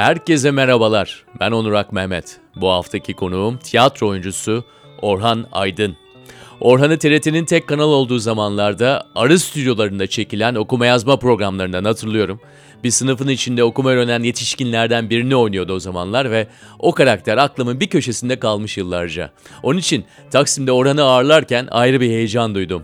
Herkese merhabalar. Ben Onur Mehmet. Bu haftaki konuğum tiyatro oyuncusu Orhan Aydın. Orhan'ı TRT'nin tek kanal olduğu zamanlarda arı stüdyolarında çekilen okuma yazma programlarından hatırlıyorum. Bir sınıfın içinde okuma öğrenen yetişkinlerden birini oynuyordu o zamanlar ve o karakter aklımın bir köşesinde kalmış yıllarca. Onun için Taksim'de Orhan'ı ağırlarken ayrı bir heyecan duydum.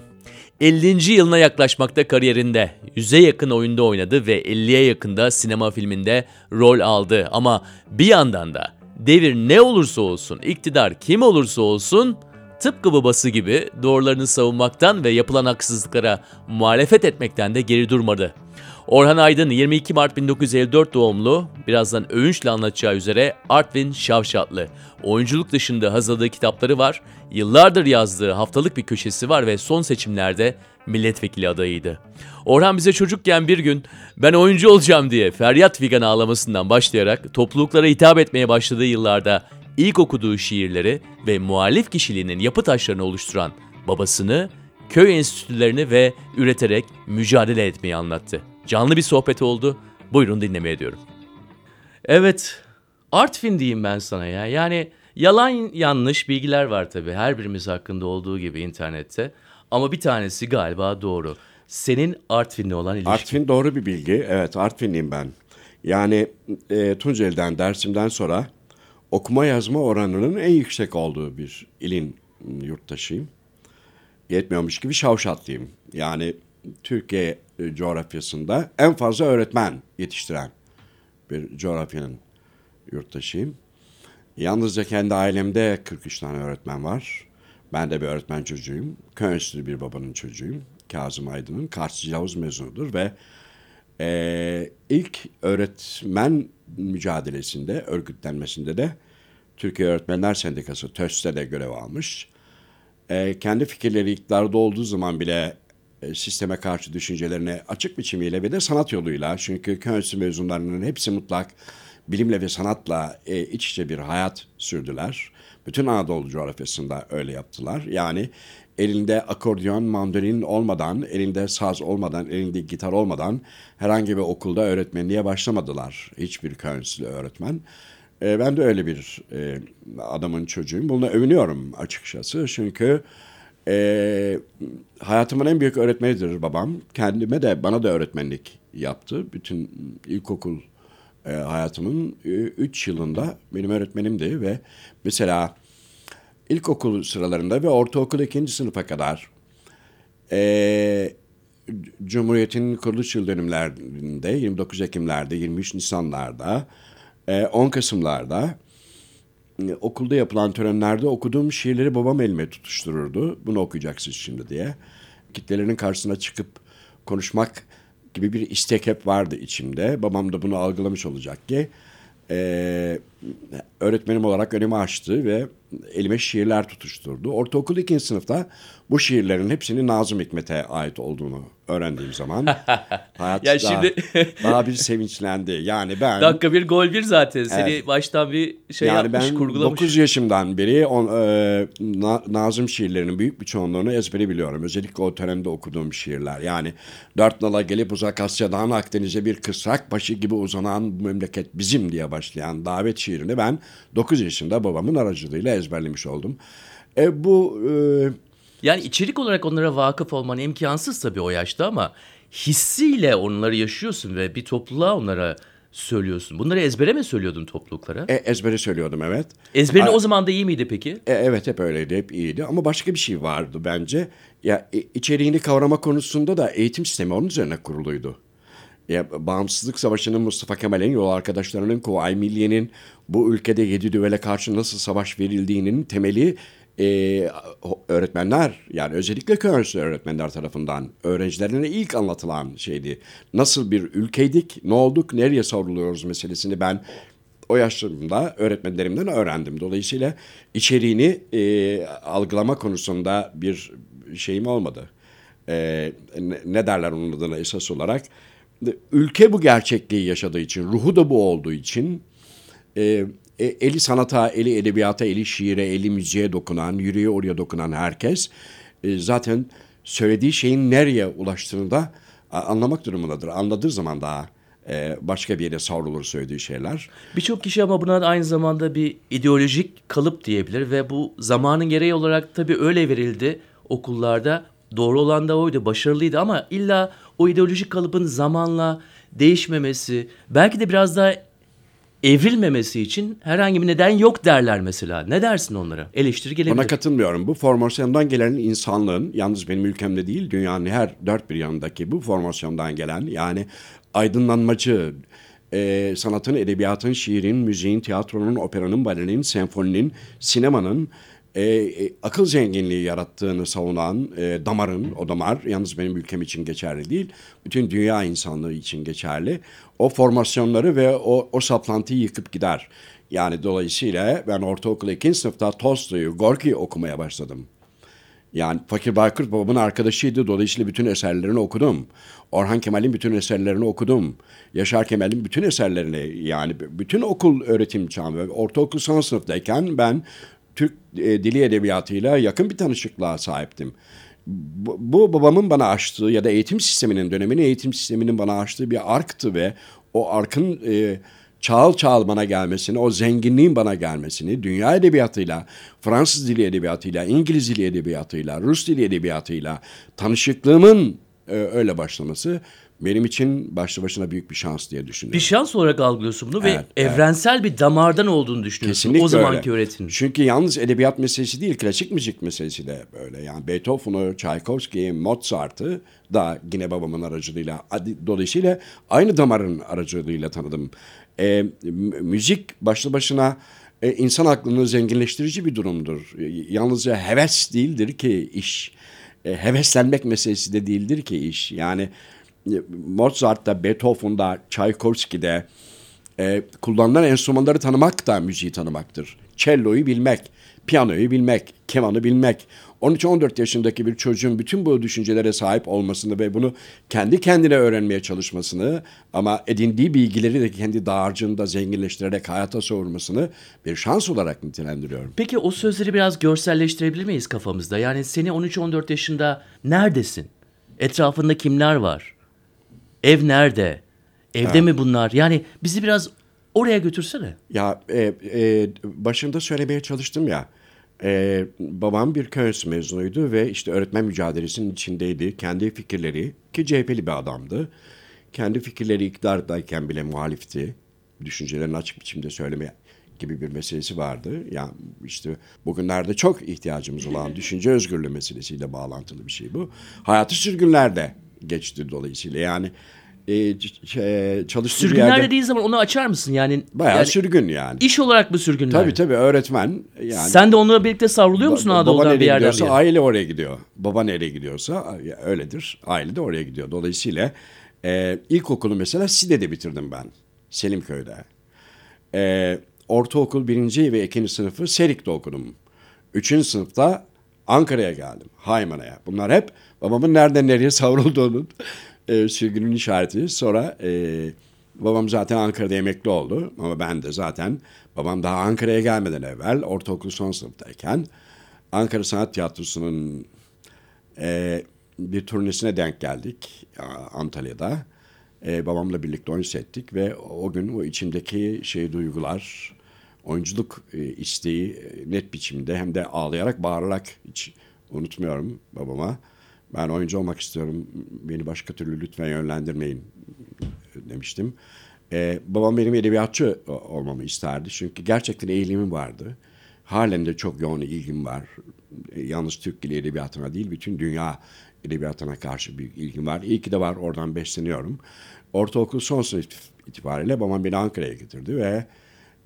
50. yılına yaklaşmakta kariyerinde. 100'e yakın oyunda oynadı ve 50'ye yakında sinema filminde rol aldı. Ama bir yandan da devir ne olursa olsun, iktidar kim olursa olsun tıpkı babası gibi doğrularını savunmaktan ve yapılan haksızlıklara muhalefet etmekten de geri durmadı. Orhan Aydın 22 Mart 1954 doğumlu, birazdan övünçle anlatacağı üzere Artvin Şavşatlı. Oyunculuk dışında hazırladığı kitapları var, yıllardır yazdığı haftalık bir köşesi var ve son seçimlerde milletvekili adayıydı. Orhan bize çocukken bir gün ben oyuncu olacağım diye feryat figan ağlamasından başlayarak topluluklara hitap etmeye başladığı yıllarda ilk okuduğu şiirleri ve muhalif kişiliğinin yapı taşlarını oluşturan babasını, köy enstitülerini ve üreterek mücadele etmeyi anlattı. Canlı bir sohbet oldu. Buyurun dinlemeye diyorum. Evet, Artvin diyeyim ben sana ya. Yani yalan yanlış bilgiler var tabii. Her birimiz hakkında olduğu gibi internette. Ama bir tanesi galiba doğru. Senin Artvin'le olan ilişkin. Artvin doğru bir bilgi. Evet Artvinliyim ben. Yani e, Tunceli'den, Dersim'den sonra okuma yazma oranının en yüksek olduğu bir ilin yurttaşıyım. Yetmiyormuş gibi Şavşatlıyım. Yani Türkiye e, coğrafyasında en fazla öğretmen yetiştiren bir coğrafyanın yurttaşıyım. Yalnızca kendi ailemde 43 tane öğretmen var. Ben de bir öğretmen çocuğuyum. Köy enstitülü bir babanın çocuğuyum. Kazım Aydın'ın Karsçı Yavuz mezunudur ve e, ilk öğretmen mücadelesinde, örgütlenmesinde de Türkiye Öğretmenler Sendikası TÖS'te de görev almış. E, kendi fikirleri iktidarda olduğu zaman bile sisteme karşı düşüncelerine açık biçimiyle ve de sanat yoluyla çünkü köy enstitü mezunlarının hepsi mutlak bilimle ve sanatla e, iç içe bir hayat sürdüler. Bütün Anadolu coğrafyasında öyle yaptılar. Yani elinde akordeon, mandolin olmadan, elinde saz olmadan, elinde gitar olmadan herhangi bir okulda öğretmenliğe başlamadılar. Hiçbir köy öğretmen. E, ben de öyle bir e, adamın çocuğuyum. Bununla övünüyorum açıkçası. Çünkü e, hayatımın en büyük öğretmenidir babam. Kendime de bana da öğretmenlik yaptı. Bütün ilkokul e, hayatımın 3 yılında benim öğretmenimdi ve mesela ilkokul sıralarında ve ortaokul ikinci sınıfa kadar e, Cumhuriyet'in kuruluş yıl dönümlerinde 29 Ekim'lerde, 23 Nisan'larda, e, 10 Kasım'larda e, okulda yapılan törenlerde okuduğum şiirleri babam elime tutuştururdu. Bunu okuyacaksınız şimdi diye. Kitlelerinin karşısına çıkıp konuşmak gibi bir istek hep vardı içimde. Babam da bunu algılamış olacak ki e, öğretmenim olarak önümü açtı ve elime şiirler tutuşturdu. Ortaokul ikinci sınıfta bu şiirlerin hepsinin Nazım Hikmet'e ait olduğunu öğrendiğim zaman hayat Ya daha, şimdi- daha bir sevinçlendi. Yani ben Dakika bir gol bir zaten. Seni baştan bir şey yani yapmış, ben kurgulamış. 9 yaşımdan beri on, e, Na- Nazım şiirlerinin büyük bir çoğunluğunu ezbere biliyorum. Özellikle o dönemde okuduğum şiirler. Yani dört nala gelip uzak Asya'dan Akdeniz'e bir kısrak başı gibi uzanan bu memleket bizim diye başlayan davet şiirini ben 9 yaşında babamın aracılığıyla ezberlemiş oldum. E, bu e, Yani içerik olarak onlara vakıf olman imkansız tabii o yaşta ama hissiyle onları yaşıyorsun ve bir topluluğa onlara söylüyorsun. Bunları ezbere mi söylüyordun topluluklara? e, ezbere söylüyordum evet. Ezberin o zaman da iyi miydi peki? E, evet hep öyleydi, hep iyiydi. Ama başka bir şey vardı bence. Ya e, içeriğini kavrama konusunda da eğitim sistemi onun üzerine kuruluydu. Ya Bağımsızlık Savaşı'nın Mustafa Kemal'in, yol arkadaşlarının, Kuvayi Milliye'nin bu ülkede yedi düvele karşı nasıl savaş verildiğinin temeli e, öğretmenler yani özellikle köy enstitüsü öğretmenler tarafından öğrencilerine ilk anlatılan şeydi. Nasıl bir ülkeydik, ne olduk, nereye savruluyoruz meselesini ben o yaşlarımda öğretmenlerimden öğrendim. Dolayısıyla içeriğini e, algılama konusunda bir şeyim olmadı. E, ne, derler onun adına esas olarak? Ülke bu gerçekliği yaşadığı için, ruhu da bu olduğu için e, e, eli sanata, eli edebiyata, eli şiire, eli müziğe dokunan, yüreği oraya dokunan herkes e, zaten söylediği şeyin nereye ulaştığını da anlamak durumundadır. Anladığı zaman daha e, başka bir yere savrulur söylediği şeyler. Birçok kişi ama buna aynı zamanda bir ideolojik kalıp diyebilir ve bu zamanın gereği olarak tabii öyle verildi okullarda. Doğru olan da oydu, başarılıydı ama illa o ideolojik kalıbın zamanla değişmemesi, belki de biraz daha evrilmemesi için herhangi bir neden yok derler mesela. Ne dersin onlara? Eleştiri gelebilir. Buna katılmıyorum. Bu formasyondan gelen insanlığın, yalnız benim ülkemde değil, dünyanın her dört bir yanındaki bu formasyondan gelen, yani aydınlanmacı, e, sanatın, edebiyatın, şiirin, müziğin, tiyatronun, operanın, balenin, senfoninin, sinemanın, e, e, akıl zenginliği yarattığını savunan e, damarın, o damar yalnız benim ülkem için geçerli değil, bütün dünya insanlığı için geçerli. O formasyonları ve o, o saplantıyı yıkıp gider. Yani dolayısıyla ben ortaokul ikinci sınıfta Tolstoy'u, Gorki'yi okumaya başladım. Yani Fakir Baykurt babamın arkadaşıydı. Dolayısıyla bütün eserlerini okudum. Orhan Kemal'in bütün eserlerini okudum. Yaşar Kemal'in bütün eserlerini yani bütün okul öğretim çağım. Ortaokul son sınıftayken ben Türk e, dili edebiyatıyla yakın bir tanışıklığa sahiptim. Bu, bu babamın bana açtığı ya da eğitim sisteminin dönemini eğitim sisteminin bana açtığı bir arktı ve o arkın e, çağıl çağıl bana gelmesini, o zenginliğin bana gelmesini, dünya edebiyatıyla, Fransız dili edebiyatıyla, İngiliz dili edebiyatıyla, Rus dili edebiyatıyla tanışıklığımın e, öyle başlaması benim için başlı başına büyük bir şans diye düşünüyorum. Bir şans olarak algılıyorsun bunu Evet, ve evrensel bir damardan olduğunu düşünüyorsun Kesinlikle o zamanki öyle. öğretimin. Çünkü yalnız edebiyat meselesi değil, klasik müzik meselesi de böyle. Yani Beethoven'u, Tchaikovsky'yi, Mozart'ı da yine babamın aracılığıyla, adi- dolayısıyla aynı damarın aracılığıyla tanıdım. E, müzik başlı başına e, insan aklını zenginleştirici bir durumdur. E, yalnızca heves değildir ki iş. E, heveslenmek meselesi de değildir ki iş. Yani Mozart'ta, Beethoven'da, Tchaikovsky'de, e, kullanılan enstrümanları tanımak da müziği tanımaktır. Cello'yu bilmek, piyanoyu bilmek, kemanı bilmek. 13-14 yaşındaki bir çocuğun bütün bu düşüncelere sahip olmasını ve bunu kendi kendine öğrenmeye çalışmasını ama edindiği bilgileri de kendi dağarcığında zenginleştirerek hayata savurmasını bir şans olarak nitelendiriyorum. Peki o sözleri biraz görselleştirebilir miyiz kafamızda? Yani seni 13-14 yaşında neredesin? Etrafında kimler var? Ev nerede? Evde mi bunlar? Yani bizi biraz oraya götürsene. Ya e, e, başında söylemeye çalıştım ya. e, babam bir köy mezunuydu ve işte öğretmen mücadelesinin içindeydi. Kendi fikirleri ki CHP'li bir adamdı. Kendi fikirleri iktidardayken bile muhalifti. Düşüncelerini açık biçimde söyleme gibi bir meselesi vardı. Yani işte bugünlerde çok ihtiyacımız olan düşünce özgürlüğü meselesiyle bağlantılı bir şey bu. Hayatı sürgünlerde geçti dolayısıyla. Yani e, ç- çalıştığı Sürgünler yerde dediğin zaman onu açar mısın? Yani, bayağı yani sürgün yani. iş olarak mı sürgünler? Tabii tabii öğretmen yani. Sen de onunla birlikte savruluyor musun Ba- Anadolu'dan bir yerden bir yere? aile oraya gidiyor. Baba nereye gidiyorsa öyledir. Aile de oraya gidiyor. Dolayısıyla e, ilkokulu mesela Side'de bitirdim ben. Selimköy'de. E, ortaokul birinci ve ikinci sınıfı Serik'te okudum. Üçüncü sınıfta Ankara'ya geldim. Haymana'ya. Bunlar hep babamın nereden nereye savrulduğunun e, sürgünün işareti. Sonra e, babam zaten Ankara'da emekli oldu. Ama ben de zaten babam daha Ankara'ya gelmeden evvel ortaokul son sınıftayken Ankara Sanat Tiyatrosu'nun e, bir turnesine denk geldik Antalya'da. E, babamla birlikte oyun ettik ve o gün o içimdeki şey duygular, oyunculuk e, isteği e, net biçimde hem de ağlayarak, bağırarak hiç unutmuyorum babama. Ben oyuncu olmak istiyorum, beni başka türlü lütfen yönlendirmeyin demiştim. E, babam benim edebiyatçı olmamı isterdi çünkü gerçekten eğilimim vardı. Halen de çok yoğun ilgim var. E, yalnız Türk dili edebiyatına değil, bütün dünya edebiyatına karşı büyük ilgim var. İyi ki de var, oradan besleniyorum. Ortaokul son sınıf itibariyle babam beni Ankara'ya getirdi ve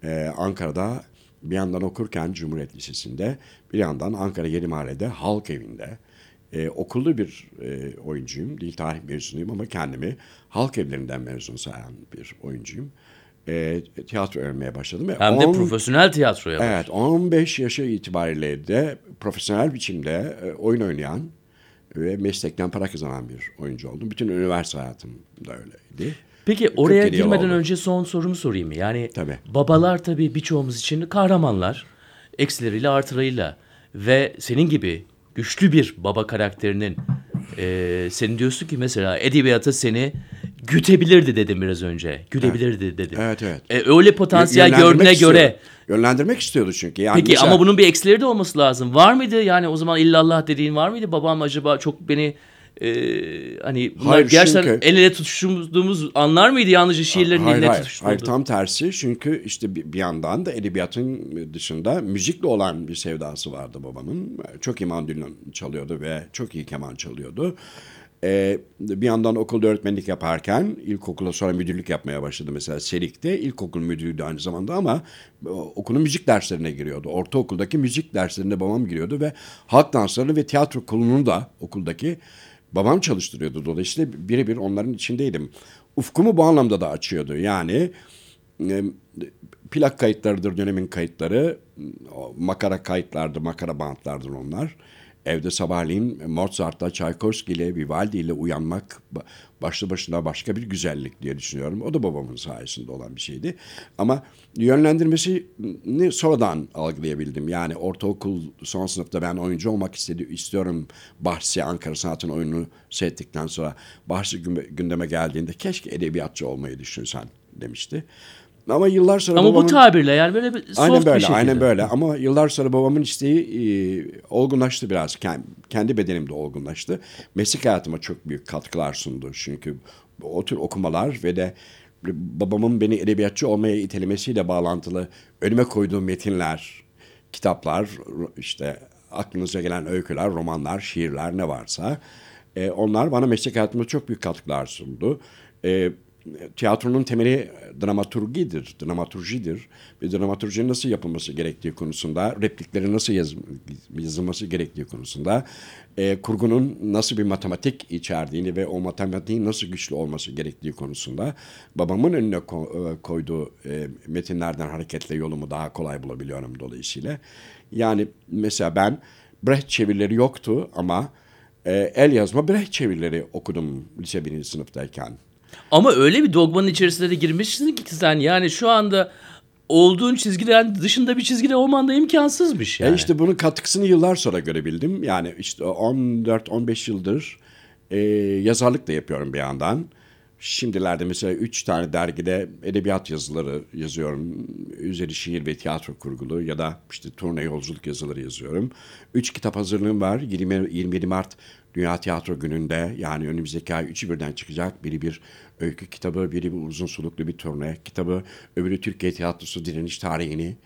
e, Ankara'da bir yandan okurken Cumhuriyet Lisesi'nde, bir yandan Ankara Yeni Mahalle'de Halk Evi'nde e, okullu bir e, oyuncuyum. Dil tarih mezunuyum ama kendimi halk evlerinden mezun sayan bir oyuncuyum. E, tiyatro öğrenmeye başladım. ve Hem de on- profesyonel tiyatroya bak. Evet 15 yaşı itibariyle de profesyonel biçimde e, oyun oynayan ve meslekten para kazanan bir oyuncu oldum. Bütün üniversite hayatım da öyleydi. Peki oraya 47 yıl girmeden oldu. önce son sorumu sorayım. Yani Tabii. babalar tabii birçoğumuz için kahramanlar. Eksileriyle artılarıyla. Ve senin gibi güçlü bir baba karakterinin e, senin diyorsun ki mesela edebiyata seni gütebilirdi dedim biraz önce. Gülebilirdi dedim. Evet, evet. E, öyle potansiyel gördüğüne istiyordu. göre. Yönlendirmek istiyordu çünkü. Yani Peki mesela- ama bunun bir eksileri de olması lazım. Var mıydı yani o zaman illallah dediğin var mıydı? Babam acaba çok beni e, hani bunlar Hayır, gerçekten çünkü- el ele tutuştuğumuz anlar mıydı yalnızca şiirlerin hayır, eline hayır, tutuşturuldu? hayır tam tersi çünkü işte bir, bir yandan da edebiyatın dışında müzikle olan bir sevdası vardı babamın. Çok iyi mandolin çalıyordu ve çok iyi keman çalıyordu. Ee, bir yandan okulda öğretmenlik yaparken ilkokula sonra müdürlük yapmaya başladı mesela Selik'te. İlkokul müdürüydü aynı zamanda ama o- okulun müzik derslerine giriyordu. Ortaokuldaki müzik derslerine babam giriyordu ve halk danslarını ve tiyatro kulunu da okuldaki babam çalıştırıyordu. Dolayısıyla birebir onların içindeydim. Ufkumu bu anlamda da açıyordu. Yani e, plak kayıtlarıdır dönemin kayıtları. Makara kayıtlardı, makara bantlardır onlar. Evde sabahleyin Mozart'la, Tchaikovsky ile, Vivaldi ile uyanmak ba- başlı başına başka bir güzellik diye düşünüyorum. O da babamın sayesinde olan bir şeydi. Ama yönlendirmesini sonradan algılayabildim. Yani ortaokul son sınıfta ben oyuncu olmak istedi, istiyorum bahsi Ankara Sanat'ın oyununu seyrettikten sonra bahsi gündeme geldiğinde keşke edebiyatçı olmayı düşünsen demişti. Ama yıllar sonra Ama bu babamın... tabirle yani böyle bir soft Aynen bir böyle, şekilde. aynen böyle. Ama yıllar sonra babamın isteği e, olgunlaştı biraz. Kendi, kendi bedenim de olgunlaştı. Meslek hayatıma çok büyük katkılar sundu. Çünkü o tür okumalar ve de babamın beni edebiyatçı olmaya itelemesiyle bağlantılı önüme koyduğum metinler, kitaplar, işte aklınıza gelen öyküler, romanlar, şiirler ne varsa e, onlar bana meslek hayatımda çok büyük katkılar sundu. E, tiyatronun temeli dramaturgidir, dramaturjidir. Ve dramaturjinin nasıl yapılması gerektiği konusunda, replikleri nasıl yaz, yazılması gerektiği konusunda, e, kurgunun nasıl bir matematik içerdiğini ve o matematiğin nasıl güçlü olması gerektiği konusunda babamın önüne ko- e, koyduğu e, metinlerden hareketle yolumu daha kolay bulabiliyorum dolayısıyla. Yani mesela ben Brecht çevirileri yoktu ama e, el yazma Brecht çevirileri okudum lise birinci sınıftayken. Ama öyle bir dogmanın içerisine de girmişsin ki sen yani şu anda olduğun çizgiden dışında bir çizgide olman da imkansızmış yani. E işte bunun katkısını yıllar sonra görebildim. Yani işte 14-15 yıldır e, yazarlık da yapıyorum bir yandan. Şimdilerde mesela üç tane dergide edebiyat yazıları yazıyorum. Üzeri şiir ve tiyatro kurgulu ya da işte turne yolculuk yazıları yazıyorum. Üç kitap hazırlığım var. 20, 27 Mart Dünya Tiyatro Günü'nde yani önümüzdeki ay üçü birden çıkacak. Biri bir öykü kitabı, biri bir uzun soluklu bir turne kitabı, öbürü Türkiye Tiyatrosu direniş tarihini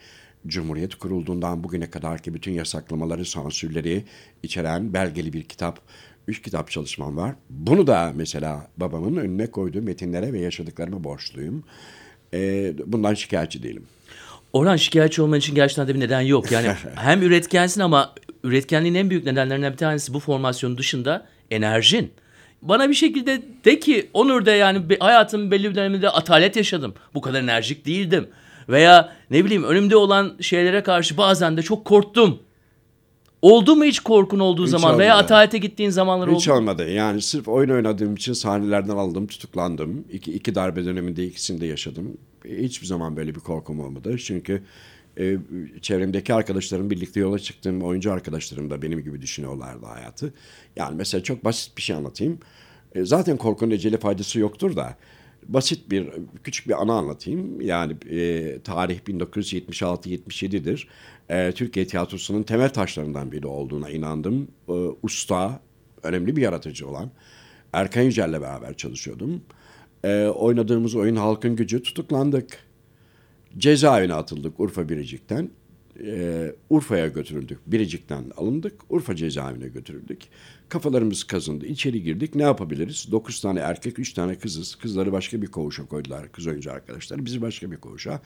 Cumhuriyet kurulduğundan bugüne kadarki bütün yasaklamaları, sansürleri içeren belgeli bir kitap. Üç kitap çalışmam var. Bunu da mesela babamın önüne koyduğu metinlere ve yaşadıklarıma borçluyum. Ee, bundan şikayetçi değilim. Orhan şikayetçi olman için gerçekten de bir neden yok. Yani hem üretkensin ama üretkenliğin en büyük nedenlerinden bir tanesi bu formasyonun dışında enerjin. Bana bir şekilde de ki Onur de yani hayatımın belli bir döneminde atalet yaşadım. Bu kadar enerjik değildim. Veya ne bileyim önümde olan şeylere karşı bazen de çok korktum. Oldu mu hiç korkun olduğu Hiç zaman veya olmadı. atalete gittiğin zamanlar oldu Hiç olmadı. Yani sırf oyun oynadığım için sahnelerden aldım, tutuklandım. İki, iki darbe döneminde ikisini de yaşadım. Hiçbir zaman böyle bir korkum olmadı. Çünkü e, çevremdeki arkadaşlarım birlikte yola çıktığım oyuncu arkadaşlarım da benim gibi düşünüyorlardı hayatı. Yani mesela çok basit bir şey anlatayım. E, zaten korkunun eceli faydası yoktur da basit bir küçük bir anı anlatayım. Yani e, tarih 1976-77'dir. E, Türkiye tiyatrosunun temel taşlarından biri olduğuna inandım. E, usta, önemli bir yaratıcı olan Erkan Yücel'le beraber çalışıyordum. E, oynadığımız oyun Halkın Gücü tutuklandık. Cezaevine atıldık Urfa Biricik'ten. E, Urfa'ya götürüldük. Biricik'ten alındık. Urfa cezaevine götürüldük. Kafalarımız kazındı. İçeri girdik. Ne yapabiliriz? Dokuz tane erkek, üç tane kızız. Kızları başka bir koğuşa koydular. Kız oyuncu arkadaşlar. Bizi başka bir koğuşa.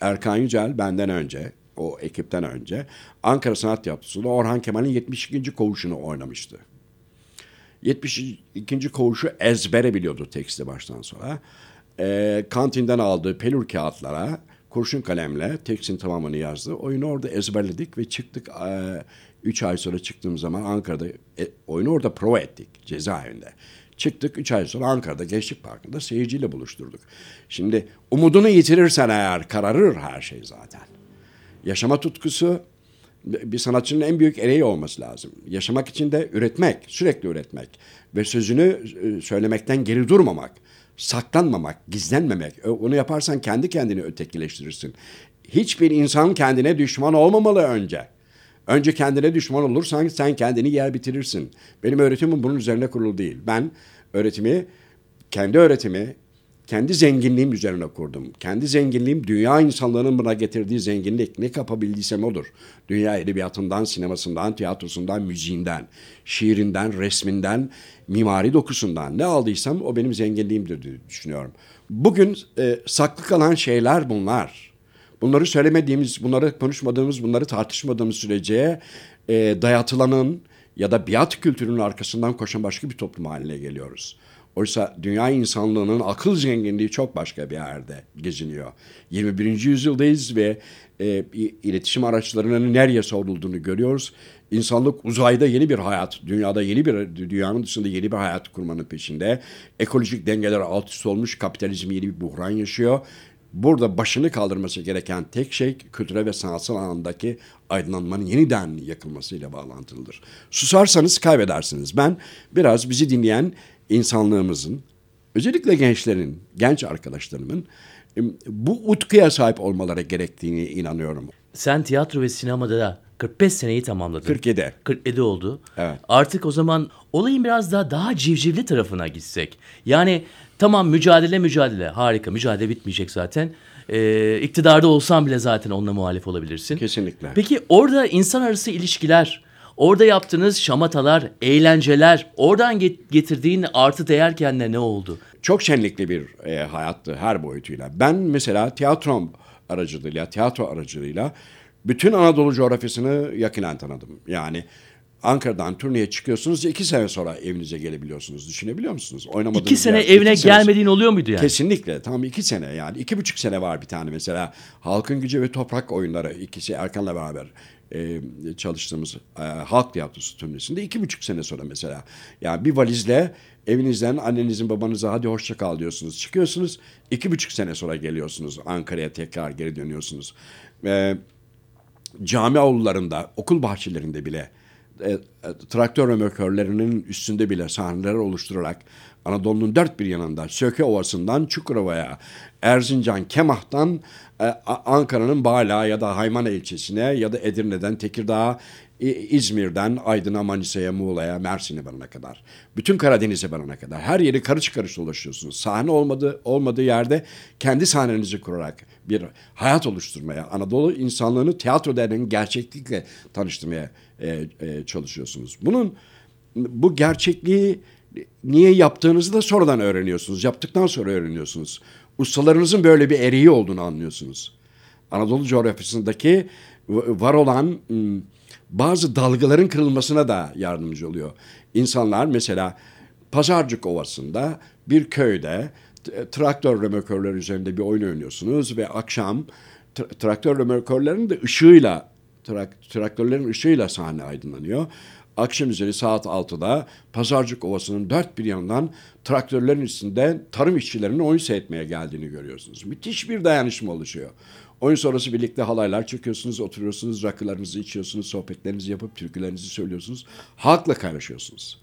Erkan Yücel benden önce, o ekipten önce Ankara Sanat Tiyatrosu'nda Orhan Kemal'in 72. koğuşunu oynamıştı. 72. koğuşu ezbere biliyordu teksti baştan sonra. Ee, kantinden aldığı pelur kağıtlara kurşun kalemle tekstin tamamını yazdı. Oyunu orada ezberledik ve çıktık. Ee, üç ay sonra çıktığım zaman Ankara'da e, oyunu orada prova ettik cezaevinde. Çıktık üç ay sonra Ankara'da Gençlik Parkı'nda seyirciyle buluşturduk. Şimdi umudunu yitirirsen eğer kararır her şey zaten. Yaşama tutkusu bir sanatçının en büyük ereği olması lazım. Yaşamak için de üretmek, sürekli üretmek ve sözünü e, söylemekten geri durmamak. saklanmamak, gizlenmemek. Ö- Onu yaparsan kendi kendini ötekileştirirsin. Hiçbir insan kendine düşman olmamalı önce. Önce kendine düşman olursan sen kendini yer bitirirsin. Benim öğretimim bunun üzerine kurulu değil. Ben öğretimi, kendi öğretimi, kendi zenginliğim üzerine kurdum. Kendi zenginliğim dünya insanlığının buna getirdiği zenginlik. Ne kapabildiysem odur. Dünya edebiyatından, sinemasından, tiyatrosundan, müziğinden, şiirinden, resminden, mimari dokusundan ne aldıysam o benim zenginliğimdir diye düşünüyorum. Bugün e, saklı kalan şeyler bunlar. Bunları söylemediğimiz, bunları konuşmadığımız, bunları tartışmadığımız sürece e, dayatılanın ya da biat kültürünün arkasından koşan başka bir toplum haline geliyoruz. Oysa dünya insanlığının akıl zenginliği çok başka bir yerde geziniyor. 21. yüzyıldayız ve e, iletişim araçlarının nereye savrulduğunu görüyoruz. İnsanlık uzayda yeni bir hayat, dünyada yeni bir, dünyanın dışında yeni bir hayat kurmanın peşinde. Ekolojik dengeler alt üst olmuş, kapitalizm yeni bir buhran yaşıyor. Burada başını kaldırması gereken tek şey kültürel ve sanatsal alandaki aydınlanmanın yeniden yakılmasıyla bağlantılıdır. Susarsanız kaybedersiniz. Ben biraz bizi dinleyen insanlığımızın, özellikle gençlerin, genç arkadaşlarımın bu utkuya sahip olmaları gerektiğini inanıyorum. Sen tiyatro ve sinemada da 45 seneyi tamamladın. 47. 47 oldu. Evet. Artık o zaman olayın biraz daha daha civcivli tarafına gitsek. Yani tamam mücadele mücadele harika mücadele bitmeyecek zaten. Ee, iktidarda olsan bile zaten onunla muhalif olabilirsin. Kesinlikle. Peki orada insan arası ilişkiler, orada yaptığınız şamatalar, eğlenceler, oradan get- getirdiğin artı değer kendine ne oldu? çok şenlikli bir e, hayattı her boyutuyla. Ben mesela tiyatrom aracılığıyla, tiyatro aracılığıyla bütün Anadolu coğrafyasını yakinen tanıdım. Yani Ankara'dan turneye çıkıyorsunuz, iki sene sonra evinize gelebiliyorsunuz. Düşünebiliyor musunuz? Oynamadığınız İki sene yer- evine iki sene- gelmediğin oluyor muydu yani? Kesinlikle. Tam iki sene yani. iki buçuk sene var bir tane mesela. Halkın Gücü ve Toprak oyunları ikisi Erkan'la beraber e, çalıştığımız e, halk tiyatrosu turnesinde iki buçuk sene sonra mesela. Yani bir valizle evinizden annenizin babanıza hadi hoşça kal diyorsunuz. Çıkıyorsunuz. iki buçuk sene sonra geliyorsunuz. Ankara'ya tekrar geri dönüyorsunuz. E, cami avlularında, okul bahçelerinde bile e, e, traktör römorkörlerinin üstünde bile sahneler oluşturarak Anadolu'nun dört bir yanında Söke Ovası'ndan Çukurova'ya, Erzincan, Kemah'tan e, Ankara'nın Bala ya da Haymana ilçesine ya da Edirne'den Tekirdağ'a, İzmir'den Aydın'a, Manisa'ya, Muğla'ya, Mersin'e varana kadar. Bütün Karadeniz'e varana kadar. Her yeri karış karış dolaşıyorsunuz. Sahne olmadığı, olmadığı yerde kendi sahnenizi kurarak bir hayat oluşturmaya, Anadolu insanlığını tiyatro derneğinin gerçeklikle tanıştırmaya e, e, çalışıyorsunuz. Bunun bu gerçekliği niye yaptığınızı da sonradan öğreniyorsunuz. Yaptıktan sonra öğreniyorsunuz. Ustalarınızın böyle bir eriği olduğunu anlıyorsunuz. Anadolu coğrafyasındaki var olan bazı dalgaların kırılmasına da yardımcı oluyor. İnsanlar mesela Pazarcık Ovası'nda bir köyde traktör römorkörleri üzerinde bir oyun oynuyorsunuz ve akşam tra- traktör römorkörlerin de ışığıyla trak- traktörlerin ışığıyla sahne aydınlanıyor. Akşam üzeri saat 6'da Pazarcık Ovası'nın dört bir yanından traktörlerin üstünde tarım işçilerinin oyun seyretmeye geldiğini görüyorsunuz. Müthiş bir dayanışma oluşuyor. Oyun sonrası birlikte halaylar çekiyorsunuz, oturuyorsunuz, rakılarınızı içiyorsunuz, sohbetlerinizi yapıp türkülerinizi söylüyorsunuz. Halkla kaynaşıyorsunuz.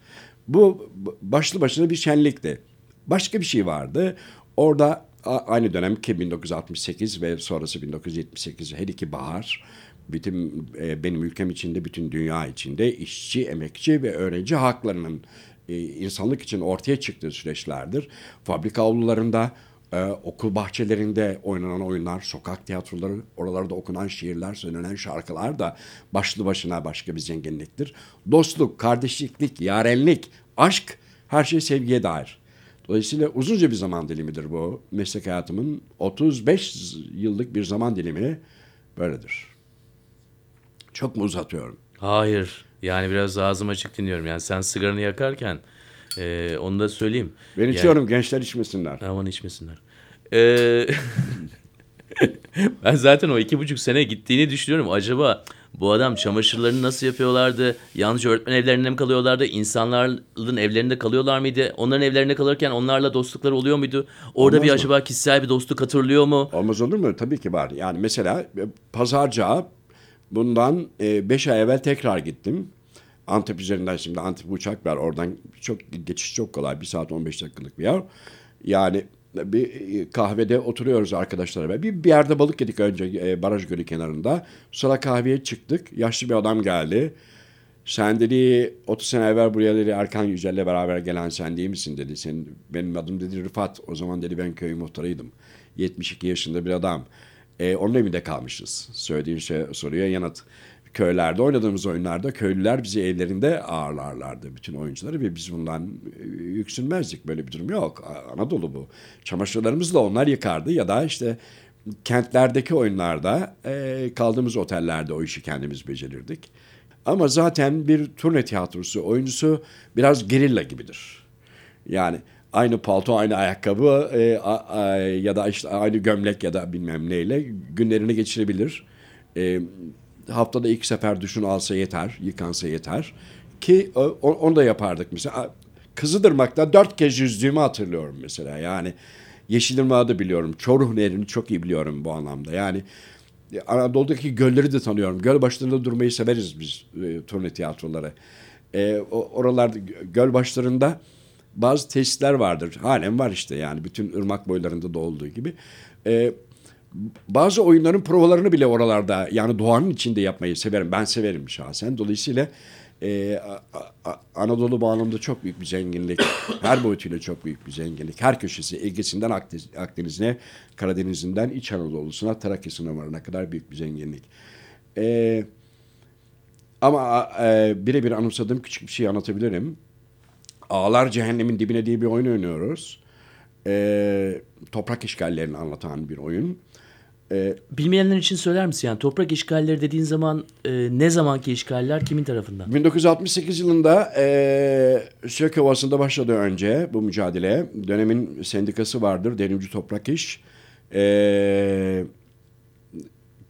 Bu başlı başına bir şenlikti. Başka bir şey vardı. Orada aynı dönem ki 1968 ve sonrası 1978 her iki bahar bütün e, benim ülkem içinde bütün dünya içinde işçi, emekçi ve öğrenci haklarının e, insanlık için ortaya çıktığı süreçlerdir. Fabrika avlularında, e, okul bahçelerinde oynanan oyunlar, sokak tiyatroları, oralarda okunan şiirler, söylenen şarkılar da başlı başına başka bir zenginliktir. Dostluk, kardeşliklik, yarenlik, aşk her şey sevgiye dair. Dolayısıyla uzunca bir zaman dilimidir bu. Meslek hayatımın 35 yıllık bir zaman dilimi böyledir. Çok mu uzatıyorum? Hayır. Yani biraz ağzım açık dinliyorum. Yani sen sigaranı yakarken e, onu da söyleyeyim. Ben Yani- içiyorum gençler içmesinler. Aman içmesinler. Ee, ben zaten o iki buçuk sene gittiğini düşünüyorum. Acaba bu adam çamaşırlarını nasıl yapıyorlardı? Yalnızca öğretmen evlerinde mi kalıyorlardı? İnsanların evlerinde kalıyorlar mıydı? Onların evlerinde kalırken onlarla dostlukları oluyor muydu? Orada Olmaz bir mı? acaba kişisel bir dostluk hatırlıyor mu? Olmaz olur mu? Tabii ki var. Yani mesela e, pazarca bundan 5 ay evvel tekrar gittim. Antep üzerinden şimdi Antep uçak var. Oradan çok geçiş çok kolay. Bir saat 15 dakikalık bir yer. Yani bir kahvede oturuyoruz arkadaşlarla. Bir, bir yerde balık yedik önce e, baraj gölü kenarında. Sonra kahveye çıktık. Yaşlı bir adam geldi. Sen dedi 30 sene evvel buraya dedi Erkan Yücel'le beraber gelen sen değil misin dedi. Senin, benim adım dedi Rıfat. O zaman dedi ben köy muhtarıydım. 72 yaşında bir adam. E, onun evinde kalmışız. Söylediğin şey soruya yanıt. Köylerde oynadığımız oyunlarda köylüler bizi evlerinde ağırlarlardı bütün oyuncuları ve biz bundan e, yüksünmezdik. Böyle bir durum yok. Anadolu bu. Çamaşırlarımızı da onlar yıkardı ya da işte kentlerdeki oyunlarda e, kaldığımız otellerde o işi kendimiz becerirdik. Ama zaten bir turne tiyatrosu oyuncusu biraz gerilla gibidir. Yani aynı palto, aynı ayakkabı e, a, a, ya da işte aynı gömlek ya da bilmem neyle günlerini geçirebilir. E, haftada iki sefer düşün alsa yeter, yıkansa yeter. Ki o, onu da yapardık mesela. Kızıdırmak'ta dört kez yüzdüğümü hatırlıyorum mesela. Yani Yeşilırmak'ı da biliyorum. Çoruh Nehri'ni çok iyi biliyorum bu anlamda. Yani Anadolu'daki gölleri de tanıyorum. Göl başlarında durmayı severiz biz e, turne tiyatroları. E, oralarda göl başlarında bazı tesisler vardır. Halen var işte yani bütün ırmak boylarında da olduğu gibi. E, bazı oyunların provalarını bile oralarda yani doğanın içinde yapmayı severim. Ben severim şahsen. Dolayısıyla e, Anadolu bağlamında çok büyük bir zenginlik. Her boyutuyla çok büyük bir zenginlik. Her köşesi Ege'sinden Akdeniz'ine, Karadeniz'inden İç Anadolu'suna, Trakya'sına varana kadar büyük bir zenginlik. E, ama e, birebir anımsadığım küçük bir şey anlatabilirim. Ağlar Cehennemin Dibine diye bir oyun oynuyoruz. E, toprak işgallerini anlatan bir oyun. Ee, Bilmeyenler için söyler misin? Yani toprak işgalleri dediğin zaman e, ne zamanki işgaller kimin tarafından? 1968 yılında e, Söke Ovası'nda başladı önce bu mücadele. Dönemin sendikası vardır, Denizci Toprak İş. E,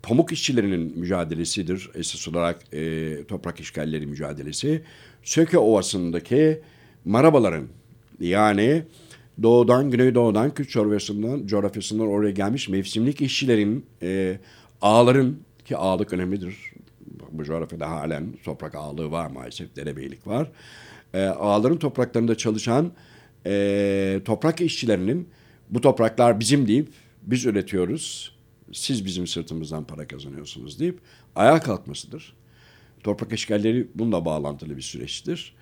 pamuk işçilerinin mücadelesidir esas olarak e, toprak işgalleri mücadelesi. Söke Ovası'ndaki marabaların yani doğudan, güneydoğudan, Kürt coğrafyasından, coğrafyasından oraya gelmiş mevsimlik işçilerin, e, ağların ki ağlık önemlidir. Bu coğrafyada halen toprak ağlığı var maalesef, derebeylik var. E, ağların topraklarında çalışan e, toprak işçilerinin bu topraklar bizim deyip biz üretiyoruz, siz bizim sırtımızdan para kazanıyorsunuz deyip ayağa kalkmasıdır. Toprak işgalleri bununla bağlantılı bir süreçtir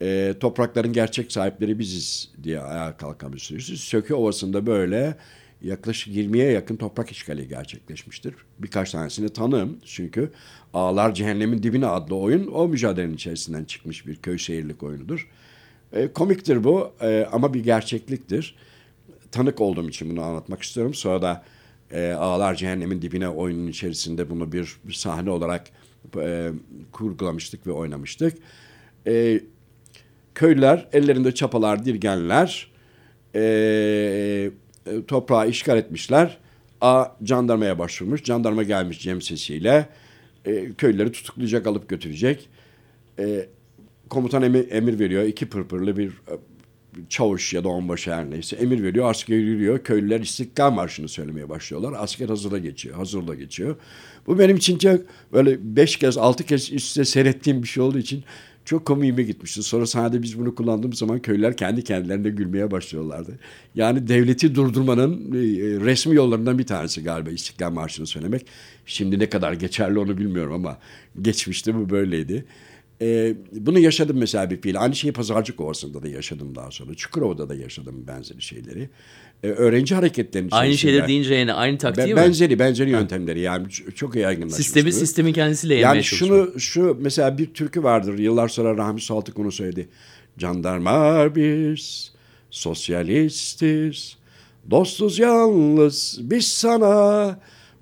e, toprakların gerçek sahipleri biziz diye ayağa kalkan bir sürüsü. Söke Ovası'nda böyle yaklaşık 20'ye yakın toprak işgali gerçekleşmiştir. Birkaç tanesini tanım çünkü Ağlar Cehennemin Dibine adlı oyun o mücadelenin içerisinden çıkmış bir köy şehirlik oyunudur. E, komiktir bu e, ama bir gerçekliktir. Tanık olduğum için bunu anlatmak istiyorum. Sonra da e, Ağlar Cehennemin Dibine oyunun içerisinde bunu bir, bir sahne olarak e, kurgulamıştık ve oynamıştık. E, köylüler ellerinde çapalar, dirgenler e, e, toprağı işgal etmişler. A jandarmaya başvurmuş. Jandarma gelmiş Cem sesiyle. E, köylüleri tutuklayacak, alıp götürecek. E, komutan emir, emir veriyor. İki pırpırlı bir e, çavuş ya da onbaşı her neyse emir veriyor. Asker yürüyor. Köylüler İstiklal Marşı'nı söylemeye başlıyorlar. Asker hazırda geçiyor. Hazırda geçiyor. Bu benim için çok böyle beş kez, altı kez üstte seyrettiğim bir şey olduğu için çok komiğime gitmişti. Sonra sahnede biz bunu kullandığımız zaman köylüler kendi kendilerine gülmeye başlıyorlardı. Yani devleti durdurmanın e, resmi yollarından bir tanesi galiba İstiklal Marşı'nı söylemek. Şimdi ne kadar geçerli onu bilmiyorum ama geçmişte bu böyleydi. Ee, bunu yaşadım mesela bir fiil. Aynı şeyi Pazarcık Ovası'nda da yaşadım daha sonra. Çukurova'da da yaşadım benzeri şeyleri. Ee, öğrenci hareketlerinin Aynı şeyler deyince yani aynı taktiği mi? Benzeri, benzeri yöntemleri yani çok yaygınlaşmış. Sistemi sistemin kendisiyle yemeye Yani şunu, şu mesela bir türkü vardır. Yıllar sonra Rahmi Saltık onu söyledi. Jandarma biz, sosyalistiz, dostuz yalnız biz sana,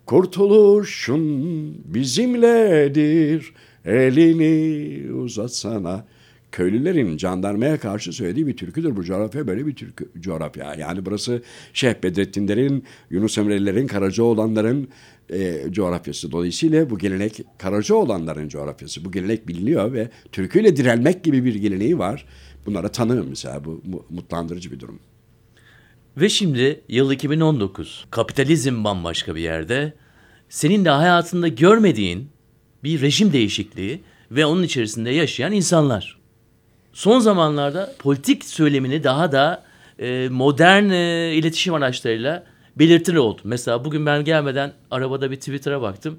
kurtuluşun bizimledir, elini uzatsana köylülerin jandarmaya karşı söylediği bir türküdür. Bu coğrafya böyle bir türkü, coğrafya. Yani burası Şeyh Bedrettinlerin, Yunus Emre'lilerin, Karacaoğlanların e, coğrafyası. Dolayısıyla bu gelenek Karacaoğlanların coğrafyası. Bu gelenek biliniyor ve türküyle direnmek gibi bir geleneği var. Bunlara tanığım mesela. Bu mutlandırıcı bir durum. Ve şimdi yıl 2019. Kapitalizm bambaşka bir yerde. Senin de hayatında görmediğin bir rejim değişikliği ve onun içerisinde yaşayan insanlar son zamanlarda politik söylemini daha da e, modern e, iletişim araçlarıyla belirtili oldu. Mesela bugün ben gelmeden arabada bir Twitter'a baktım.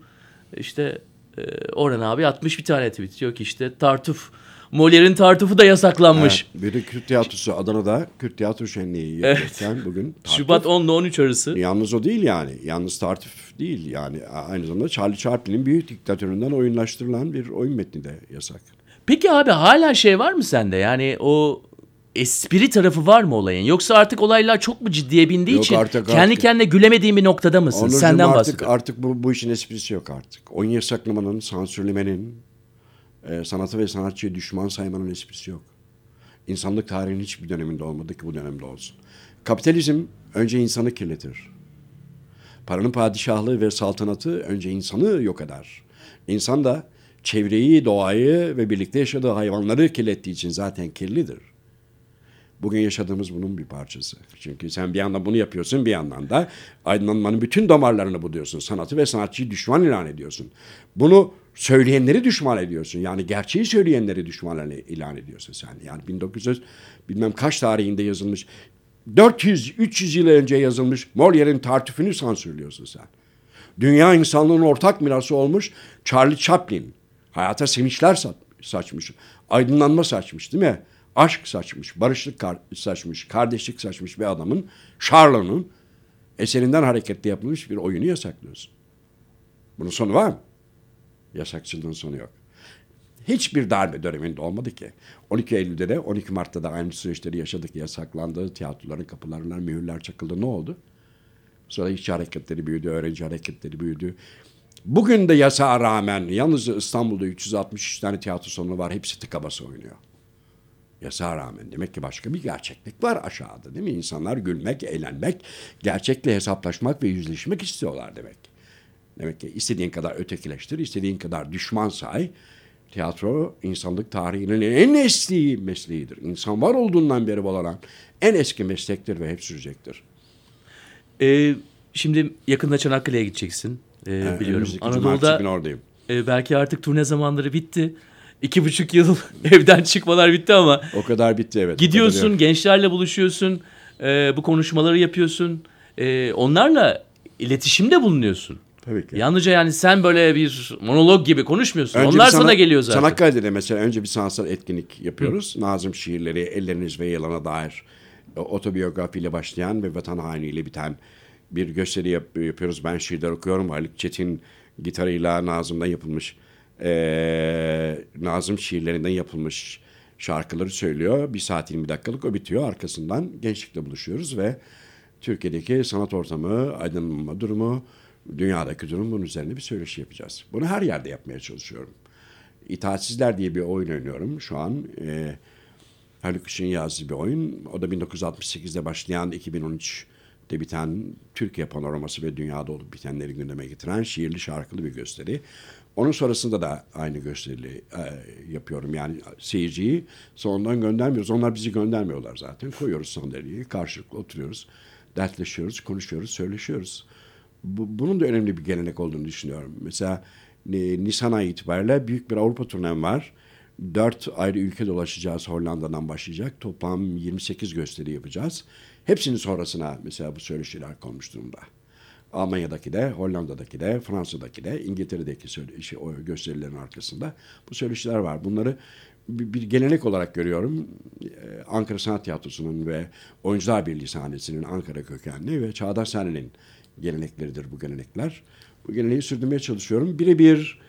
İşte e, Orhan abi atmış bir tane tweet. Diyor ki işte tartuf, Molière'in tartufu da yasaklanmış. Evet, bir de Kürt tiyatrosu Adana'da Kürt tiyatro şenliği yapıyorken bugün. tartuf. Şubat 10 ile 13 arası. Yalnız o değil yani. Yalnız tartif değil yani. Aynı zamanda Charlie Chaplin'in büyük diktatöründen oyunlaştırılan bir oyun metni de yasak. Peki abi hala şey var mı sende? Yani o espri tarafı var mı olayın? Yoksa artık olaylar çok mu ciddiye bindiği Yok için artık- kendi artık- kendine gülemediğin bir noktada mısın? Onurcuğum Senden artık, bahsediyorum. artık bu, bu işin esprisi yok artık. Oyun yasaklamanın, sansürlemenin, e, sanatı ve sanatçıyı düşman saymanın esprisi yok. İnsanlık tarihinin hiçbir döneminde olmadı ki bu dönemde olsun. Kapitalizm önce insanı kirletir. Paranın padişahlığı ve saltanatı önce insanı yok eder. İnsan da çevreyi, doğayı ve birlikte yaşadığı hayvanları kirlettiği için zaten kirlidir. Bugün yaşadığımız bunun bir parçası. Çünkü sen bir yandan bunu yapıyorsun bir yandan da aydınlanmanın bütün damarlarını buluyorsun. Sanatı ve sanatçıyı düşman ilan ediyorsun. Bunu söyleyenleri düşman ediyorsun. Yani gerçeği söyleyenleri düşman ilan ediyorsun sen. Yani 1900 bilmem kaç tarihinde yazılmış 400-300 yıl önce yazılmış Molière'in tartüfünü sansürlüyorsun sen. Dünya insanlığının ortak mirası olmuş Charlie Chaplin. Hayata sevinçler sa- saçmış. Aydınlanma saçmış değil mi? Aşk saçmış, barışlık kar- saçmış, kardeşlik saçmış bir adamın, Charlot'un eserinden hareketle yapılmış bir oyunu yasaklıyorsun. Bunun sonu var mı? Yasakçılığın sonu yok. Hiçbir darbe döneminde olmadı ki. 12 Eylül'de de 12 Mart'ta da aynı süreçleri yaşadık. Yasaklandı, tiyatroların kapılarına mühürler çakıldı. Ne oldu? Sonra işçi hareketleri büyüdü, öğrenci hareketleri büyüdü. Bugün de yasağa rağmen yalnız İstanbul'da 363 tane tiyatro salonu var. Hepsi tıka basa oynuyor. Yasağa rağmen demek ki başka bir gerçeklik var aşağıda değil mi? İnsanlar gülmek, eğlenmek, gerçekle hesaplaşmak ve yüzleşmek istiyorlar demek. Demek ki istediğin kadar ötekileştir, istediğin kadar düşman say. Tiyatro insanlık tarihinin en eski mesleğidir. İnsan var olduğundan beri olan en eski meslektir ve hep sürecektir. Ee, şimdi yakında Çanakkale'ye gideceksin. Ee, biliyorum. Önümüzdeki cumartesi Anadolu'da oradayım. e, belki artık turne zamanları bitti. İki buçuk yıl evden çıkmalar bitti ama O kadar bitti evet. gidiyorsun, gençlerle buluşuyorsun, e, bu konuşmaları yapıyorsun. E, onlarla iletişimde bulunuyorsun. Tabii ki. Yalnızca yani sen böyle bir monolog gibi konuşmuyorsun. Önce Onlar sana sanat- geliyor zaten. Çanakkale'de de mesela önce bir sanatsal etkinlik yapıyoruz. Nazım şiirleri, elleriniz ve yalana dair e, otobiyografiyle başlayan ve vatan hainiyle biten bir gösteri yap- yapıyoruz. Ben şiirler okuyorum. Haluk Çetin gitarıyla Nazım'dan yapılmış, e, Nazım şiirlerinden yapılmış şarkıları söylüyor. Bir saat 20 dakikalık o bitiyor. Arkasından gençlikle buluşuyoruz ve Türkiye'deki sanat ortamı, aydınlanma durumu, dünyadaki durum bunun üzerine bir söyleşi yapacağız. Bunu her yerde yapmaya çalışıyorum. İtaatsizler diye bir oyun oynuyorum şu an. E, Haluk Işık'ın yazdığı bir oyun. O da 1968'de başlayan 2013'te biten Türkiye panoraması ve dünyada olup bitenleri gündeme getiren şiirli şarkılı bir gösteri. Onun sonrasında da aynı gösteri e, yapıyorum. Yani seyirciyi sonundan göndermiyoruz. Onlar bizi göndermiyorlar zaten. Koyuyoruz sandalyeyi, karşılıklı oturuyoruz, dertleşiyoruz, konuşuyoruz, söyleşiyoruz. Bu, bunun da önemli bir gelenek olduğunu düşünüyorum. Mesela e, Nisan ayı itibariyle büyük bir Avrupa turnem var. Dört ayrı ülke dolaşacağız. Hollanda'dan başlayacak. Toplam 28 gösteri yapacağız. Hepsinin sonrasına mesela bu söyleşiler konmuş durumda. Almanya'daki de, Hollanda'daki de, Fransa'daki de, İngiltere'deki söyle, şey, o gösterilerin arkasında bu söyleşiler var. Bunları bir, bir gelenek olarak görüyorum. Ee, Ankara Sanat Tiyatrosu'nun ve Oyuncular Birliği sahnesinin Ankara kökenli ve Çağdaş sahnenin gelenekleridir bu gelenekler. Bu geleneği sürdürmeye çalışıyorum. Birebir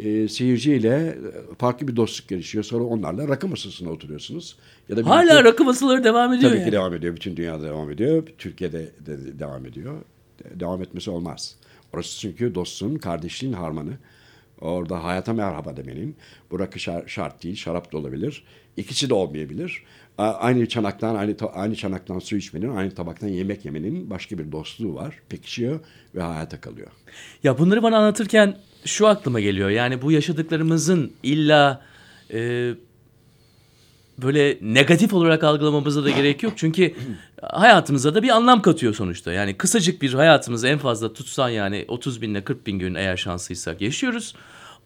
e, seyirciyle farklı bir dostluk gelişiyor. Sonra onlarla rakı masasına oturuyorsunuz. Ya da Hala birlikte- rakı masaları devam ediyor Tabii yani. ki devam ediyor. Bütün dünyada devam ediyor. Türkiye'de de de devam ediyor. De- Devam etmesi olmaz. Orası çünkü dostluğun, kardeşliğin harmanı. Orada hayata merhaba demenin. Bu rakı şar- şart değil, şarap da olabilir. İkisi de olmayabilir. A- Aynı çanaktan aynı ta- aynı çanaktan su içmenin, aynı tabaktan yemek yemenin başka bir dostluğu var. Pekişiyor ve hayata kalıyor. Ya bunları bana anlatırken şu aklıma geliyor. Yani bu yaşadıklarımızın illa e, böyle negatif olarak algılamamıza da gerek yok. Çünkü hayatımıza da bir anlam katıyor sonuçta. Yani kısacık bir hayatımızı en fazla tutsan yani 30 binle 40 bin gün eğer şanslıysak yaşıyoruz.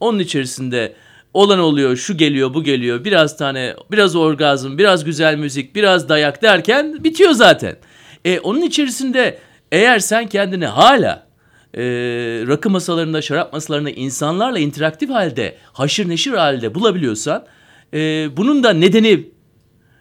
Onun içerisinde olan oluyor, şu geliyor, bu geliyor, biraz tane, biraz orgazm, biraz güzel müzik, biraz dayak derken bitiyor zaten. E, onun içerisinde eğer sen kendini hala e, rakı masalarında, şarap masalarında insanlarla interaktif halde, haşır neşir halde bulabiliyorsan, e, bunun da nedeni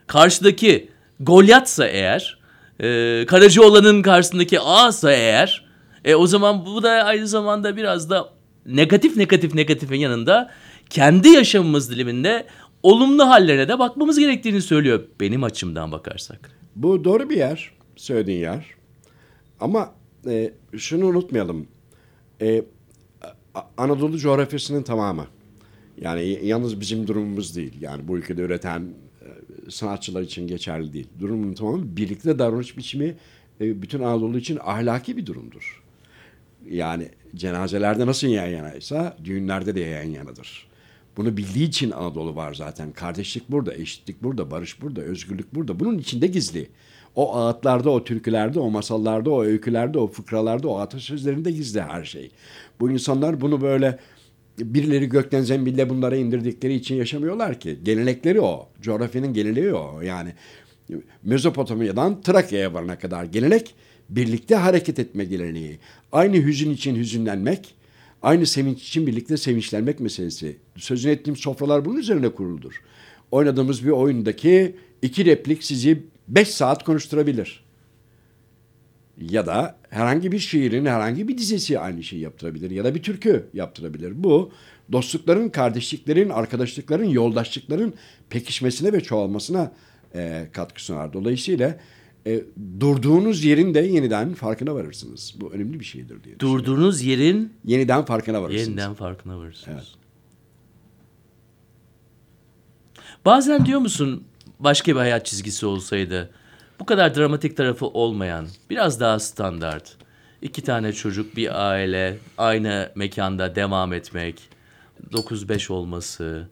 karşıdaki Golyatsa eğer, e, Karacaoğlan'ın karşısındaki A'sa eğer, e, o zaman bu da aynı zamanda biraz da negatif negatif negatifin yanında kendi yaşamımız diliminde olumlu hallerine de bakmamız gerektiğini söylüyor benim açımdan bakarsak. Bu doğru bir yer, söylediğin yer. Ama e, şunu unutmayalım. E, Anadolu coğrafyasının tamamı. Yani yalnız bizim durumumuz değil. Yani bu ülkede üreten e, sanatçılar için geçerli değil. Durumun tamamı birlikte davranış biçimi e, bütün Anadolu için ahlaki bir durumdur. Yani cenazelerde nasıl yan yanaysa düğünlerde de yan yanadır. Bunu bildiği için Anadolu var zaten. Kardeşlik burada, eşitlik burada, barış burada, özgürlük burada. Bunun içinde gizli. O ağıtlarda, o türkülerde, o masallarda, o öykülerde, o fıkralarda, o atasözlerinde gizli her şey. Bu insanlar bunu böyle birileri gökten zembille bunlara indirdikleri için yaşamıyorlar ki. Gelenekleri o. Coğrafyanın geleneği o. Yani Mezopotamya'dan Trakya'ya varana kadar gelenek birlikte hareket etme geleneği. Aynı hüzün için hüzünlenmek, aynı sevinç için birlikte sevinçlenmek meselesi. Sözünü ettiğim sofralar bunun üzerine kuruludur. Oynadığımız bir oyundaki iki replik sizi beş saat konuşturabilir. Ya da herhangi bir şiirin herhangi bir dizesi aynı şeyi yaptırabilir ya da bir türkü yaptırabilir. Bu dostlukların, kardeşliklerin, arkadaşlıkların, yoldaşlıkların pekişmesine ve çoğalmasına e, katkı sunar. Dolayısıyla e, durduğunuz yerin de yeniden farkına varırsınız. Bu önemli bir şeydir diye. Durduğunuz yerin Yeniden farkına varırsınız. yeniden farkına varırsınız. Bazen diyor musun başka bir hayat çizgisi olsaydı bu kadar dramatik tarafı olmayan biraz daha standart iki tane çocuk bir aile aynı mekanda devam etmek 9-5 olması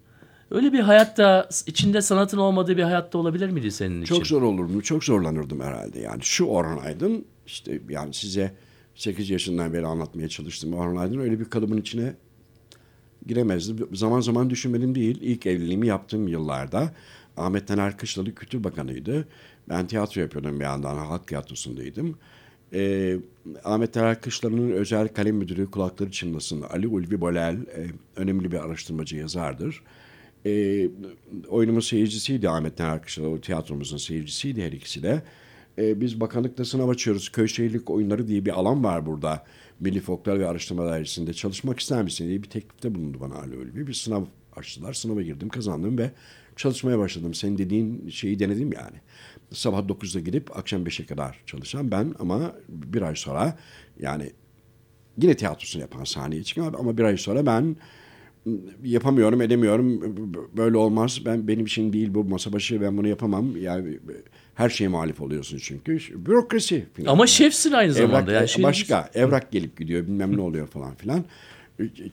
öyle bir hayatta içinde sanatın olmadığı bir hayatta olabilir miydi senin için? Çok zor olurdu. Çok zorlanırdım herhalde. Yani şu Orhan Aydın işte yani size 8 yaşından beri anlatmaya çalıştım. Orhan Aydın öyle bir kalıbın içine giremezdi. Zaman zaman düşünmedim değil. İlk evliliğimi yaptığım yıllarda Ahmet Taner Kışlalı Kültür Bakanı'ydı. Ben tiyatro yapıyordum bir yandan. Halk tiyatrosundaydım. Ee, Ahmet Taner Kışlalı'nın özel kalem müdürü kulakları çınlasın. Ali Ulvi Bolel e, önemli bir araştırmacı yazardır. E, oyunumun seyircisiydi Ahmet Taner Kışlalı. Tiyatromuzun seyircisiydi her ikisi de. E, biz bakanlıkta sınav açıyoruz. Köy şehirlik oyunları diye bir alan var burada. Milli Folklor ve Araştırma Dairesi'nde çalışmak ister misin diye bir teklifte bulundu bana Ali Ulvi. Bir sınav açtılar. Sınava girdim, kazandım ve çalışmaya başladım. Senin dediğin şeyi denedim yani. Sabah 9'da gidip akşam 5'e kadar çalışan ben ama bir ay sonra yani yine tiyatrosunu yapan sahneye çıkan ama bir ay sonra ben yapamıyorum, edemiyorum. Böyle olmaz. Ben benim için değil bu masa başı ben bunu yapamam. Yani her şeye muhalif oluyorsun çünkü. Bürokrasi falan. Ama şefsin aynı zamanda. Evrak, yani şey başka evrak gelip gidiyor bilmem ne oluyor falan filan.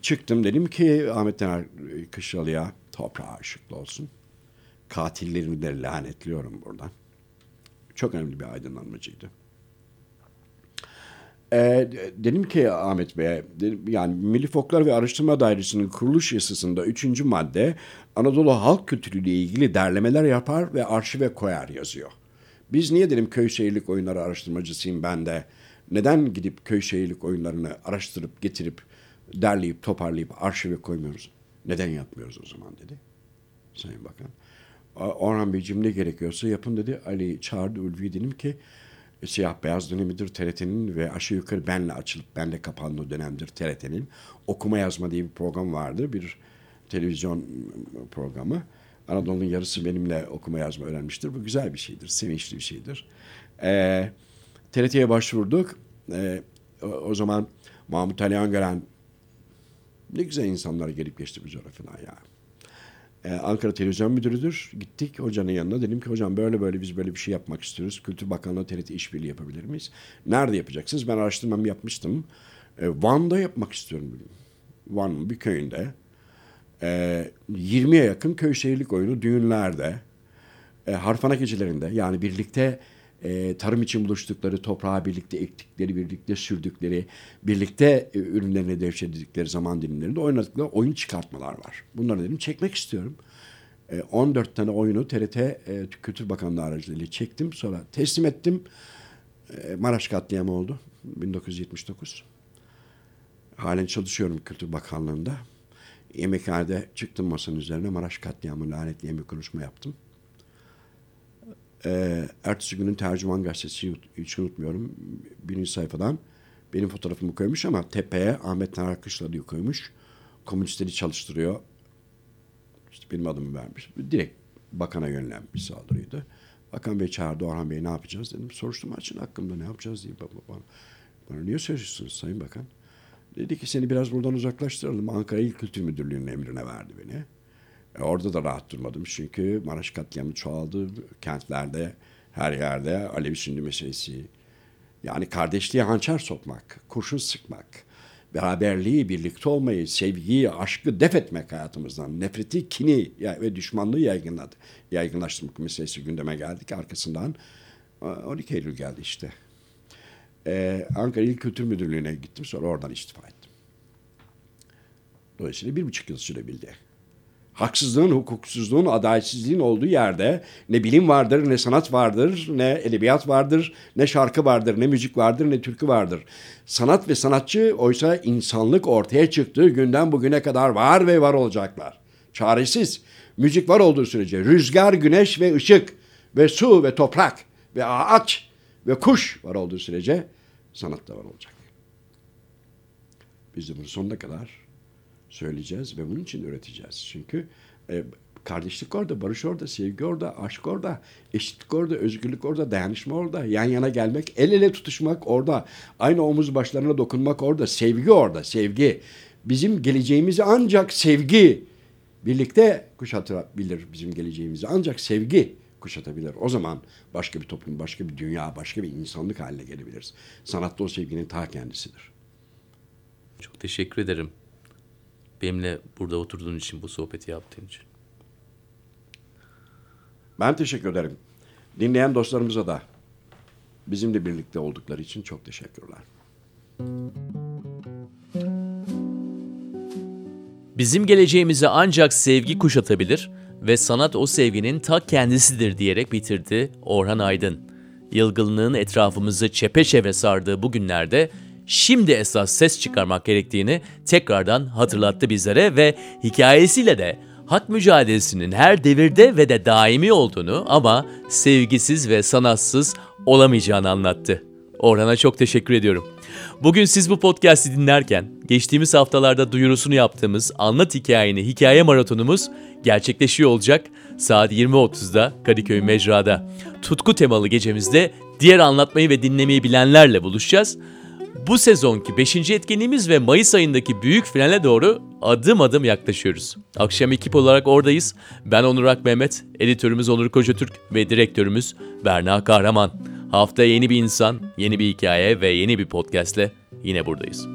Çıktım dedim ki Ahmet Taner Kışlalı'ya toprağa ışıklı olsun. Katillerini de lanetliyorum buradan. Çok önemli bir aydınlanmacıydı. Ee, dedim ki Ahmet Bey'e, dedim, yani Milli Folklor ve Araştırma Dairesi'nin kuruluş yasasında üçüncü madde Anadolu halk kültürüyle ilgili derlemeler yapar ve arşive koyar yazıyor. Biz niye dedim köy şehirlik oyunları araştırmacısıyım ben de. Neden gidip köy şehirlik oyunlarını araştırıp getirip derleyip toparlayıp arşive koymuyoruz? Neden yapmıyoruz o zaman dedi. Sayın Bakan. Orhan Beyciğim ne gerekiyorsa yapın dedi. Ali çağırdı Ulvi'yi dedim ki siyah beyaz dönemidir TRT'nin ve aşağı yukarı benle açılıp benle kapandığı dönemdir TRT'nin. Okuma yazma diye bir program vardı. Bir televizyon programı. Anadolu'nun yarısı benimle okuma yazma öğrenmiştir. Bu güzel bir şeydir, sevinçli bir şeydir. Ee, TRT'ye başvurduk. Ee, o, o zaman Mahmut Ali Öngören ne güzel insanlar gelip geçti bu coğrafyadan ya. Ee, Ankara Televizyon Müdürüdür. Gittik hocanın yanına. Dedim ki hocam böyle böyle biz böyle bir şey yapmak istiyoruz. Kültür Bakanlığı TRT işbirliği yapabilir miyiz? Nerede yapacaksınız? Ben araştırmamı yapmıştım. Ee, Van'da yapmak istiyorum. Dedim. Van'ın bir köyünde. Ee, 20'ye yakın köy şehirlik oyunu düğünlerde. E, harfana gecelerinde yani birlikte e, tarım için buluştukları, toprağı birlikte ektikleri, birlikte sürdükleri, birlikte e, ürünlerini devşirdikleri zaman dilimlerinde oynadıkları oyun çıkartmalar var. Bunları dedim çekmek istiyorum. E, 14 tane oyunu TRT e, Kültür Bakanlığı aracılığıyla çektim. Sonra teslim ettim. E, Maraş katliamı oldu 1979. Halen çalışıyorum Kültür Bakanlığı'nda. Yemekhanede çıktım masanın üzerine Maraş katliamı lanetleyen bir konuşma yaptım. Ee, ertesi günün tercüman gazetesi hiç unutmuyorum. Birinci sayfadan benim fotoğrafımı koymuş ama tepeye Ahmet Taner Kışla diye koymuş. Komünistleri çalıştırıyor. İşte benim adımı vermiş. Direkt bakana yönlenmiş saldırıydı. Bakan Bey çağırdı Orhan Bey ne yapacağız dedim. Soruşturma açın hakkımda ne yapacağız diye bana, bana niye söylüyorsunuz Sayın Bakan? Dedi ki seni biraz buradan uzaklaştıralım. Ankara İl Kültür Müdürlüğü'nün emrine verdi beni. E orada da rahat durmadım çünkü Maraş katliamı çoğaldı. Kentlerde, her yerde Alevi Sünni meselesi. Yani kardeşliğe hançer sokmak, kurşun sıkmak, beraberliği, birlikte olmayı, sevgiyi, aşkı def etmek hayatımızdan. Nefreti, kini ve düşmanlığı yaygınladı. Yaygınlaştırmak meselesi gündeme geldik. Arkasından 12 Eylül geldi işte. Ee, Ankara İl Kültür Müdürlüğü'ne gittim. Sonra oradan istifa ettim. Dolayısıyla bir buçuk yıl sürebildi. Haksızlığın, hukuksuzluğun, adaletsizliğin olduğu yerde ne bilim vardır, ne sanat vardır, ne edebiyat vardır, ne şarkı vardır, ne müzik vardır, ne türkü vardır. Sanat ve sanatçı oysa insanlık ortaya çıktığı günden bugüne kadar var ve var olacaklar. Çaresiz. Müzik var olduğu sürece rüzgar, güneş ve ışık ve su ve toprak ve ağaç ve kuş var olduğu sürece sanat da var olacak. Biz de bunu sonuna kadar söyleyeceğiz ve bunun için üreteceğiz. Çünkü e, kardeşlik orada, barış orada, sevgi orada, aşk orada, eşitlik orada, özgürlük orada, dayanışma orada, yan yana gelmek, el ele tutuşmak orada, aynı omuz başlarına dokunmak orada, sevgi orada, sevgi. Bizim geleceğimizi ancak sevgi birlikte kuşatabilir bizim geleceğimizi. Ancak sevgi kuşatabilir. O zaman başka bir toplum, başka bir dünya, başka bir insanlık haline gelebiliriz. Sanatta o sevginin ta kendisidir. Çok teşekkür ederim. Benimle burada oturduğun için, bu sohbeti yaptığın için. Ben teşekkür ederim. Dinleyen dostlarımıza da bizimle birlikte oldukları için çok teşekkürler. Bizim geleceğimizi ancak sevgi kuşatabilir ve sanat o sevginin ta kendisidir diyerek bitirdi Orhan Aydın. Yılgınlığın etrafımızı çepeçevre sardığı bu günlerde şimdi esas ses çıkarmak gerektiğini tekrardan hatırlattı bizlere ve hikayesiyle de hak mücadelesinin her devirde ve de daimi olduğunu ama sevgisiz ve sanatsız olamayacağını anlattı. Orhan'a çok teşekkür ediyorum. Bugün siz bu podcast'i dinlerken geçtiğimiz haftalarda duyurusunu yaptığımız Anlat Hikayeni Hikaye Maratonumuz gerçekleşiyor olacak. Saat 20.30'da Kadıköy Mecra'da. Tutku temalı gecemizde diğer anlatmayı ve dinlemeyi bilenlerle buluşacağız. Bu sezonki 5. etkinliğimiz ve Mayıs ayındaki büyük finale doğru adım adım yaklaşıyoruz. Akşam ekip olarak oradayız. Ben Onur Ak Mehmet, editörümüz Onur Kocatürk ve direktörümüz Berna Kahraman. Hafta yeni bir insan, yeni bir hikaye ve yeni bir podcastle yine buradayız.